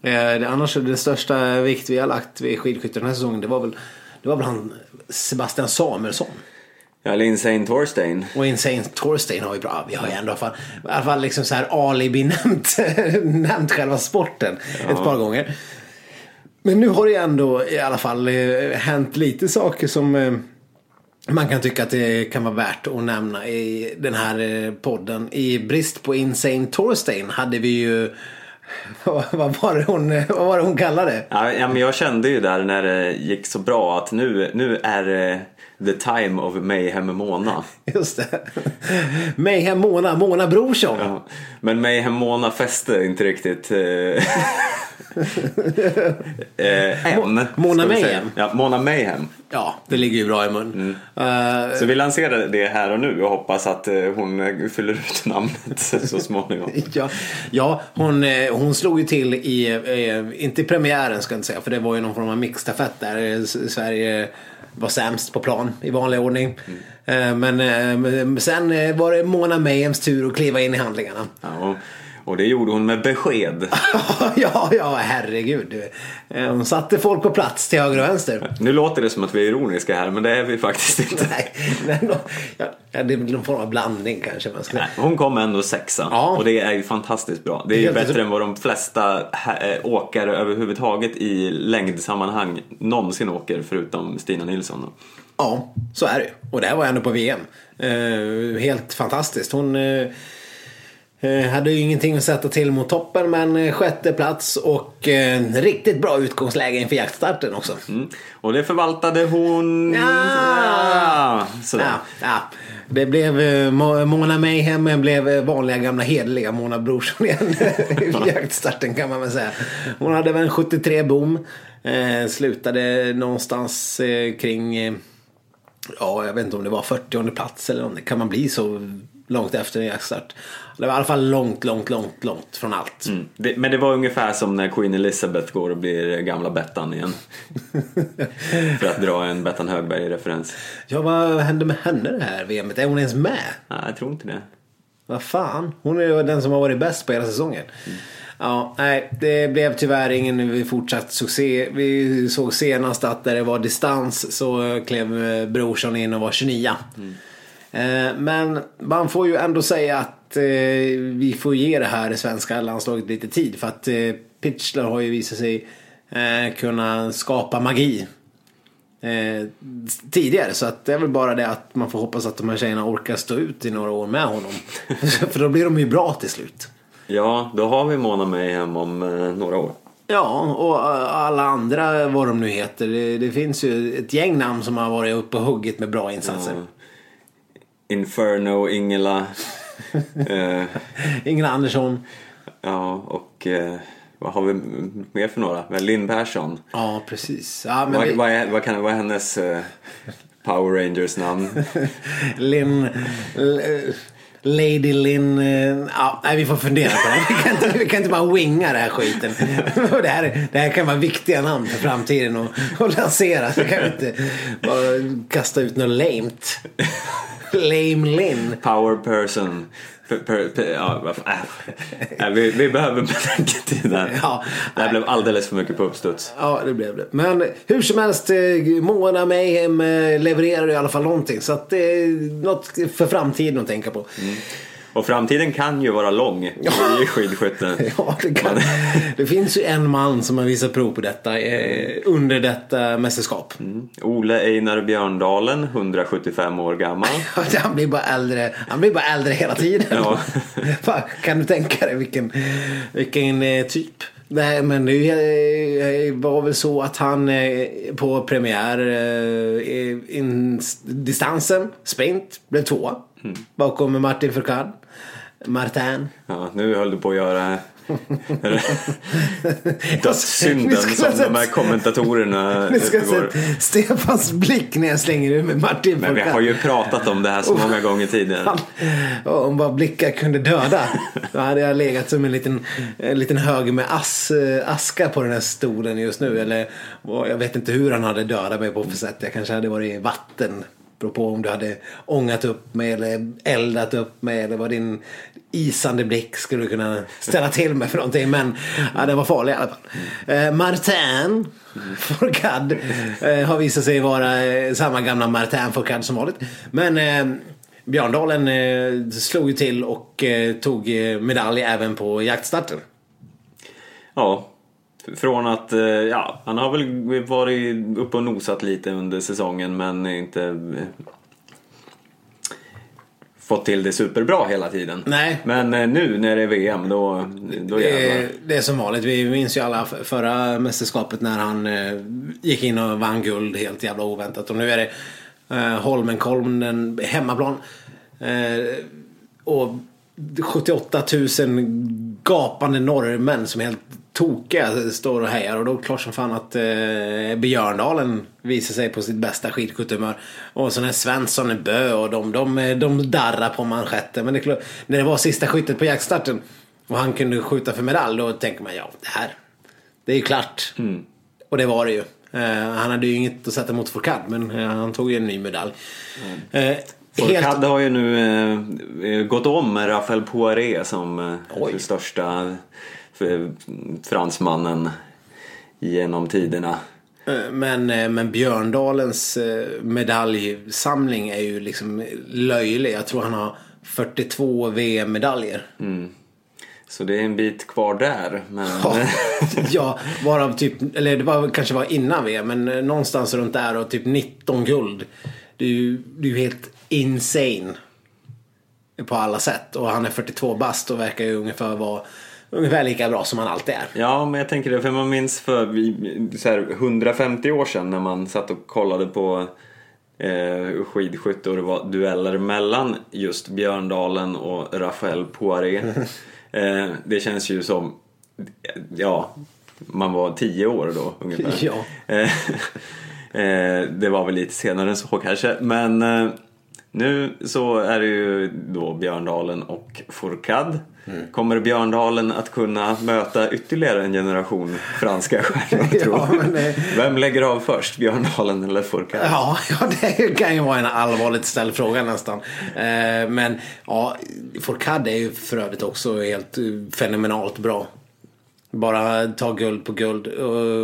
Eh, annars är det största vikt vi har lagt vid skidskytte den här säsongen det var väl, det var väl han Sebastian Samuelsson. Ja, eller Insane Thorstein. Och Insane Thorstein har vi bra. Vi har ju ändå i alla fall, i alla fall liksom så här alibi nämnt, *laughs* nämnt själva sporten ett par gånger. Men nu har det ändå i alla fall eh, hänt lite saker som eh, man kan tycka att det kan vara värt att nämna i den här eh, podden. I brist på Insane Thorstein hade vi ju *laughs* vad var det hon, vad var det hon kallade? Ja, ja, men jag kände ju där när det gick så bra att nu, nu är det the time of Mayhem Mona. *laughs* Just det. Mayhem Mona, Mona Brorsson. Ja. Men Mayhem Mona fäste inte riktigt *laughs* eh, än. Mona. Mayhem. Ja, Mona Mayhem. Ja, det ligger ju bra i mun. Eh, Så vi lanserar det här och nu och hoppas att eh, hon eh, fyller ut namnet *laughs* så småningom. *laughs* Ja, ja hon, hon slog ju till i, inte i premiären ska jag inte säga, för det var ju någon form av mixstafett där. Sverige var sämst på plan i vanlig ordning. Eh, Men sen var det Mona Mayhems tur att kliva in i handlingarna. Ja, och, och det gjorde hon med besked. *laughs* ja, ja, herregud. Eh, Hon satte folk på plats till höger och vänster. Nu låter det som att vi är ironiska här men det är vi faktiskt *laughs* inte. Nej, men ja, det är någon form av blandning kanske. Man skulle. Nej, Hon kom ändå sexa Ja. och det är ju fantastiskt bra. Det är ju Helt bättre otro- än vad de flesta äh, åkare överhuvudtaget i längdsammanhang någonsin åker förutom Stina Nilsson. Ja, så är det ju. Och det här var ändå på VM. Eh, helt fantastiskt. Hon eh, hade ju ingenting att sätta till mot toppen men eh, sjätte plats och eh, riktigt bra utgångsläge inför jaktstarten också. Mm. Och det förvaltade hon... Ja. Ja, sådär. Ja, ja. Det blev eh, Mo- Mona Mayhem blev vanliga gamla hederliga Mona Brorsson igen *laughs* i *laughs* jaktstarten kan man väl säga. Hon hade väl en 73 bom. Slutade någonstans kring Ja, jag vet inte om det var 40 plats eller om det kan man bli så långt efter en jaktstart. Det var i alla fall långt, långt, långt, långt från allt. Mm. Det, men det var ungefär som när Queen Elizabeth går och blir gamla Bettan igen. *laughs* För att dra en Bettan Högberg-referens. Ja, vad hände med henne det här VMet? Är hon ens med? Nej, jag tror inte det. Vad fan? Hon är ju den som har varit bäst på hela säsongen. Ja, nej, det blev tyvärr ingen fortsatt succé. Vi såg senast att där det var distans så klev eh, Brorsson in och var 29. Eh, Men man får ju ändå säga att eh, vi får ge det här svenska landslaget lite tid. För att eh, Pitchler har ju visat sig eh, kunna skapa magi. eh, tidigare. Så att det är väl bara det att man får hoppas att de här tjejerna orkar stå ut i några år med honom. *laughs* För då blir de ju bra till slut. Ja, då har vi Mona Mayhem om eh, några år. Ja, och eh, alla andra vad de nu heter. Det, det finns ju ett gäng namn som har varit uppe och huggit med bra insatser. Ja. Inferno, Ingela. Eh, Ingela Andersson. ja, och eh, vad har vi mer för några? Linn Persson. Ja, precis. Ja, men Vad, vi, vad, är, vad, kan, vad är hennes eh, Power Rangers namn? *laughs* Linn... Lady Lynn, eh, ja, nej vi får fundera på det. Vi kan inte, vi kan inte bara winga den här skiten. Det här, det här kan vara viktiga namn för framtiden och, och lansera. Så kan vi inte bara kasta ut något lamet. Lame Lynn. Power person. Per, per, per, ja, äh. Nej, vi, vi behöver betänketid här. Ja, det här blev alldeles för mycket på uppstuds. Ja, det blev det. Men hur som helst, eh, Mona Mayhem eh, levererar i alla fall någonting. Så att det är något för framtiden att tänka på. Och framtiden kan ju vara lång i skidskytte. *laughs* Ja, det, kan. det finns ju en man som har visat prov på detta eh, under detta mästerskap. Ole Einar Björndalen, 175 år gammal. *laughs* Han blir bara äldre, han blir bara äldre hela tiden. Ja. *laughs* Fan, kan du tänka dig vilken, vilken eh, typ? Nej men det eh, var väl så att han eh, på premiär eh, distansen, sprint, blev tvåa. Bakom Martin Fourcade. Martin. Ja, nu höll du på att göra *laughs* dödssynden som de här kommentatorerna Ni ska se Stefans blick när jag slänger ur med Martin Men vi har ju pratat om det här så många gånger tidigare. Han, om bara blickar kunde döda. Då hade jag legat som en liten, en liten hög med ass, eh, aska på den här stolen just nu. Eller jag vet inte hur han hade dödat mig på för sätt. Jag kanske hade varit i vatten. Beror på om du hade ångat upp mig eller eldat upp mig. Eller vad din isande blick skulle kunna ställa till med för någonting. Men ja, den var farlig i alla fall. Eh, Martin Fourcade eh, har visat sig vara eh, samma gamla Martin Fourcade som vanligt. Men eh, Björndalen eh, slog ju till och eh, tog eh, medalj även på jaktstarten. Ja, från att, eh, ja, han har väl varit uppe och nosat lite under säsongen men inte eh, fått till det superbra hela tiden. Nej. Men eh, nu när det är VM då, då Det det är som vanligt. Vi minns ju alla förra mästerskapet när han eh, gick in och vann guld helt jävla oväntat. Och nu är det eh, Holmenkollen, hemmaplan. Och 78 000 gapande norrmän som helt tokiga står och hejar. Och då är det klart som fan att eh, Björndalen visar sig på sitt bästa skidskyttehumör. Och så när Svensson är bö och de, de, de darrar på manschetten. Men det är klart, när det var sista skyttet på jaktstarten och han kunde skjuta för medalj då tänker man ja, det här, det är ju klart. Och det var det ju. Eh, han hade ju inget att sätta mot Fourcade men eh, han tog ju en ny medalj. Eh, helt- Fourcade har ju nu eh, gått om med Rafael Poiré som eh, Oj. största eh, fransmannen genom tiderna. Eh, Men, eh, men Björndalens eh, medaljsamling är ju liksom löjlig. Jag tror han har 42 VM-medaljer. Så det är en bit kvar där. Men, Ja, *laughs* ja, varav typ, eller det var, kanske var innan VM, men eh, någonstans runt där och typ 19 guld. Det är ju, det är ju helt insane. På alla sätt. Och han är 42 bast och verkar ju ungefär vara ungefär lika bra som han alltid är. Ja, men jag tänker det, för man minns för så här, 150 år sedan när man satt och kollade på eh, skidskytte och det var dueller mellan just Björndalen och Rafael Poiré. *laughs* eh, det känns ju som, ja, man var 10 år då ungefär. *laughs* Ja. Eh, *laughs* eh, det var väl lite senare än så kanske, men eh, nu så är det ju då Björndalen och Fourcade. Kommer Björndalen att kunna möta ytterligare en generation franska stjärnor *laughs* Ja, det- Vem lägger av först, Björndalen eller Fourcade? Ja, ja, det kan ju vara en allvarligt ställd fråga nästan. Eh, men ja, Fourcade är ju för övrigt också helt eh, fenomenalt bra. Bara ta guld på guld.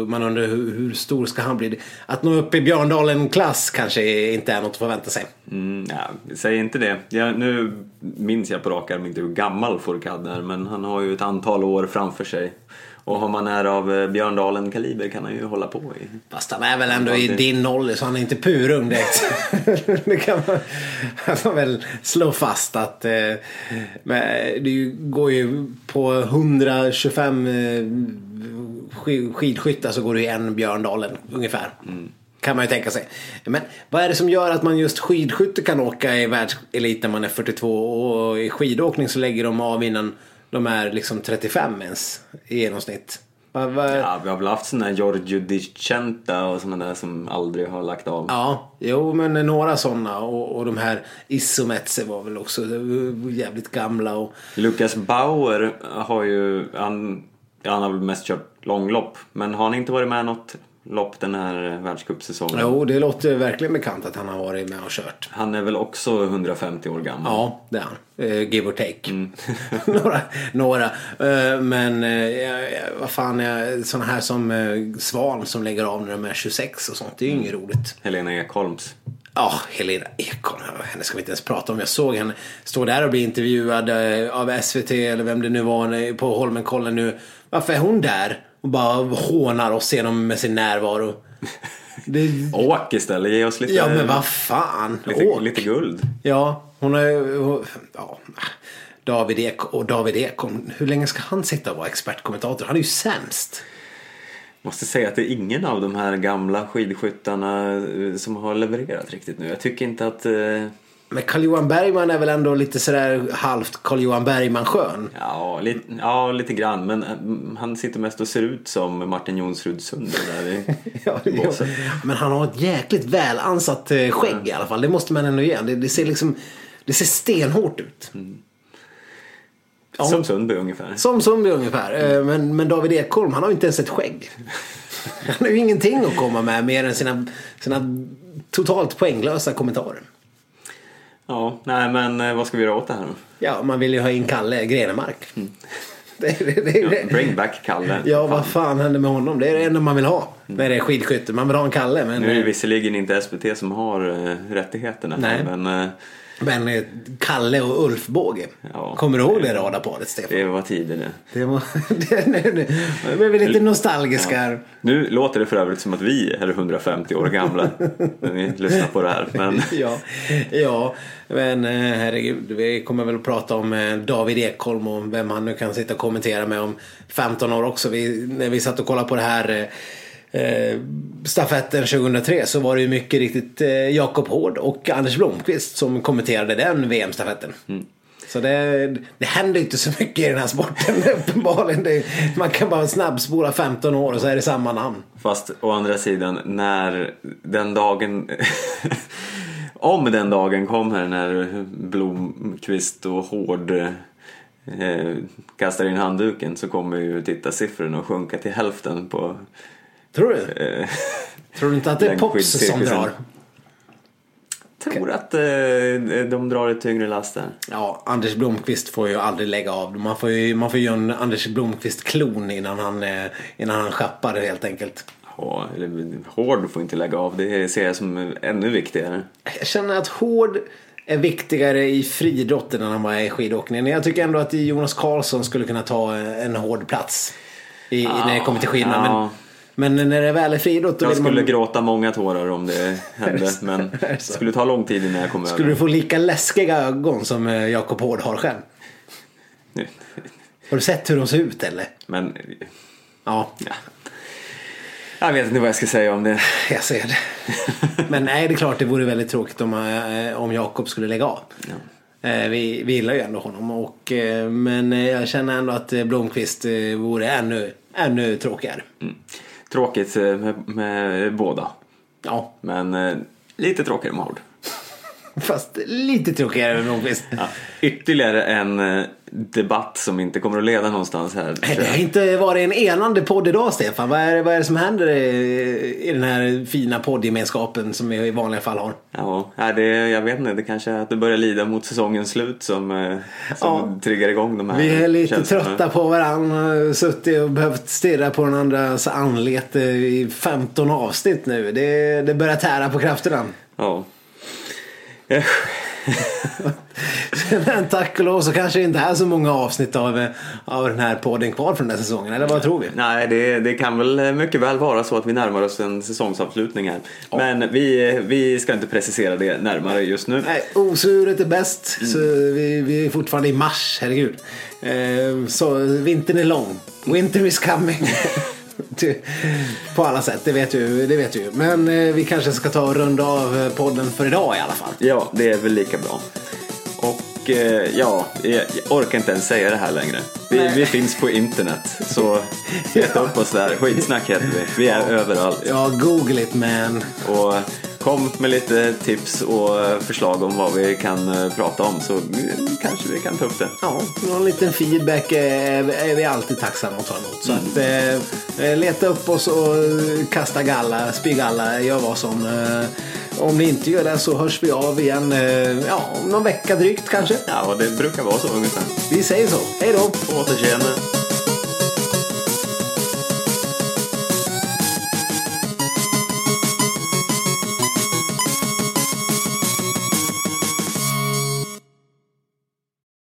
Man undrar hur, hur stor ska han bli? Att nå upp i Björndalen-klass kanske inte är något att förvänta sig. Mm, ja, säg inte det. Ja, nu minns jag på rak arm inte hur gammal Fourcade är men han har ju ett antal år framför sig. Och om man är av eh, Björndalen kaliber kan han ju hålla på i. Fast han är väl ändå i din ålder så han är inte purung direkt. *laughs* det kan man, kan man väl slå fast att eh, men det går ju på 125 eh, sk- skidskyttar så går det ju en Björndalen ungefär. Kan man ju tänka sig. Men vad är det som gör att man just skidskytte kan åka i världselit när man är 42 och i skidåkning så lägger de av innan de är liksom 35 ens i genomsnitt? Vad- vad- Ja, vi har väl haft sådana här Giorgio Di Centa och sådana där som aldrig har lagt av. Ja, jo men några sådana och, och de här Isometze var väl också jävligt gamla och Lukas Bauer har ju, han, han har väl mest kört långlopp. Men har han inte varit med något lopp den här världscupsäsongen? jo det låter verkligen bekant att han har varit med och kört. Han är väl också 150 år gammal? Ja, det är han. Eh, give or take. *laughs* några. några. Eh, men eh, vad fan, är sådana här som eh, Svan som lägger av när de är 26 och sånt. Det är ju inget roligt. Helena Ekholms. Ja, Helena Ekholm, henne ska vi inte ens prata om. Jag såg henne stå där och bli intervjuad eh, av SVT eller vem det nu var eh, på Holmenkollen nu. Varför är hon där? Och bara hånar oss genom med sin närvaro. Det, Åk istället, ge oss lite, ja men vad fan. lite, Åk. lite guld. Ja, hon har ju... Ja, David Ek och David Ekholm. Hur länge ska han sitta och vara expertkommentator? Han är ju sämst. Måste säga att det är ingen av de här gamla skidskyttarna eh, som har levererat riktigt nu. Jag tycker inte att... eh, Men Carl-Johan Bergman är väl ändå lite sådär halvt Carl-Johan Bergman-skön. Ja, lite, ja, lite grann. Men eh, han sitter mest och ser ut som Martin Jonsrud Sundberg där i *laughs* Ja. Men han har ett jäkligt väl ansatt eh, skägg i alla fall. Det måste man ändå ge. Det, det ser liksom det ser stenhårt ut. Ja. Som Sundberg ungefär. Som Sundby ungefär. Eh, Men, men David Ekholm, han har ju inte ens ett skägg. *laughs* Han har ju ingenting att komma med mer än sina, sina totalt poänglösa kommentarer. Ja, nej men eh, vad ska vi göra åt det här då? Ja, man vill ju ha in Kalle Grenemark. Det, det, det, det, Ja, bring back Kalle. Ja, vad fan händer med honom? Det är det enda man vill ha. När det är skidskytte. Man vill ha en Kalle. Men, Nu är det visserligen inte SVT som har eh, rättigheterna Nej. men eh, men eh, Kalle och Ulf Båge. Ja. Kommer du ihåg det radarparet Stefan? det var tider det. Det var, *laughs* det, nu, nu, nu blir vi lite nostalgiska här. Nu låter det för övrigt som att vi är 150 år gamla *laughs* när vi lyssnar på det här. Men Ja, ja, men eh, herregud. Vi kommer väl att prata om eh, David Ekholm och vem han nu kan sitta och kommentera med om 15 år också. Vi, när vi satt och kollade på det här eh, eh, stafetten 2003 så var det ju mycket riktigt Jakob Hård och Anders Blomqvist som kommenterade den VM-stafetten. Så det, det händer inte så mycket i den här sporten *laughs* uppenbarligen. Det, man kan bara snabbspola 15 år och så är det samma namn. fast å andra sidan när den dagen *laughs* om den dagen kommer när Blomqvist och Hård eh, kastar in handduken så kommer ju tittarsiffrorna att sjunka till hälften på Tror du? eh, Tror du inte att det är Pops som drar? tror att eh, de drar ett tyngre last där. Ja, Anders Blomqvist får ju aldrig lägga av. Man får ju, man får ju en Anders Blomqvist-klon innan han, eh, innan han schappar helt enkelt. Ja, eller, hård får inte lägga av, det ser jag som ännu viktigare. Jag känner att hård är viktigare i friidrotten än han var i skidåkningen. Jag tycker ändå att Jonas Karlsson skulle kunna ta en hård plats i, när det kommer till skidorna. Ja. Men, men när det väl är friidrott Jag skulle man... gråta många tårar om det *laughs* hände, men Är det skulle ta lång tid innan jag kom Skulle över. du få lika läskiga ögon som eh, Jakob Hård har själv? *laughs* Har du sett hur de ser ut eller? Men Ja, ja. Jag vet inte vad jag ska säga om det. jag ser det. Men nej, det är klart det vore väldigt tråkigt om, eh, om Jakob skulle lägga av. Eh, Vi, vi gillar ju ändå honom. Och, eh, men jag känner ändå att Blomqvist vore ännu, ännu tråkigare. Mm. Tråkigt med, med båda, Ja, men lite tråkigare med Hård. *laughs* fast lite tråkigare med Blomqvist. Ja. Ytterligare en debatt som inte kommer att leda någonstans här. Det har inte varit en enande podd idag Stefan. Vad är, det- vad är det som händer i, i den här fina poddgemenskapen som vi i vanliga fall har? Ja, det, jag vet inte, det kanske är att det börjar lida mot säsongens slut som, eh, som Ja. triggar igång de här Vi är lite känslorna. trötta på varandra. Suttit och behövt stirra på den andras anlete i 15 avsnitt nu. Det, det börjar tära på krafterna. Ja. *laughs* *laughs* Eh, Men tack och lov så kanske det inte är så många avsnitt av, av den här podden kvar från den här säsongen. Eller vad tror vi? Nej, det, det kan väl mycket väl vara så att vi närmar oss en säsongsavslutning här. Ja. Men vi, vi ska inte precisera det närmare just nu. Nej, osuret är bäst. Mm. Så vi, vi är fortfarande i mars, herregud. Eh, så vintern är lång. Winter is coming. *laughs* på alla sätt, det vet du. Det vet du. Men eh, vi kanske ska ta och runda av podden för idag i alla fall. Ja, det är väl lika bra. Och eh, ja, jag orkar inte ens säga det här längre. Vi, vi finns på internet, så *laughs* leta upp oss där. Skitsnack heter vi. Vi är ja. överallt. Ja, google it man. Och kom med lite tips och förslag om vad vi kan eh, prata om så kanske vi kan ta upp det. Ja, någon liten feedback är vi alltid tacksamma att ta emot. Så att, eh, leta upp oss och kasta galla, spy galla, gör vad som. Eh, om ni inte gör det så hörs vi av igen eh, ja, om någon vecka drygt kanske. Ja, det brukar vara så ungefär. Vi säger så. Hej då! På återseende.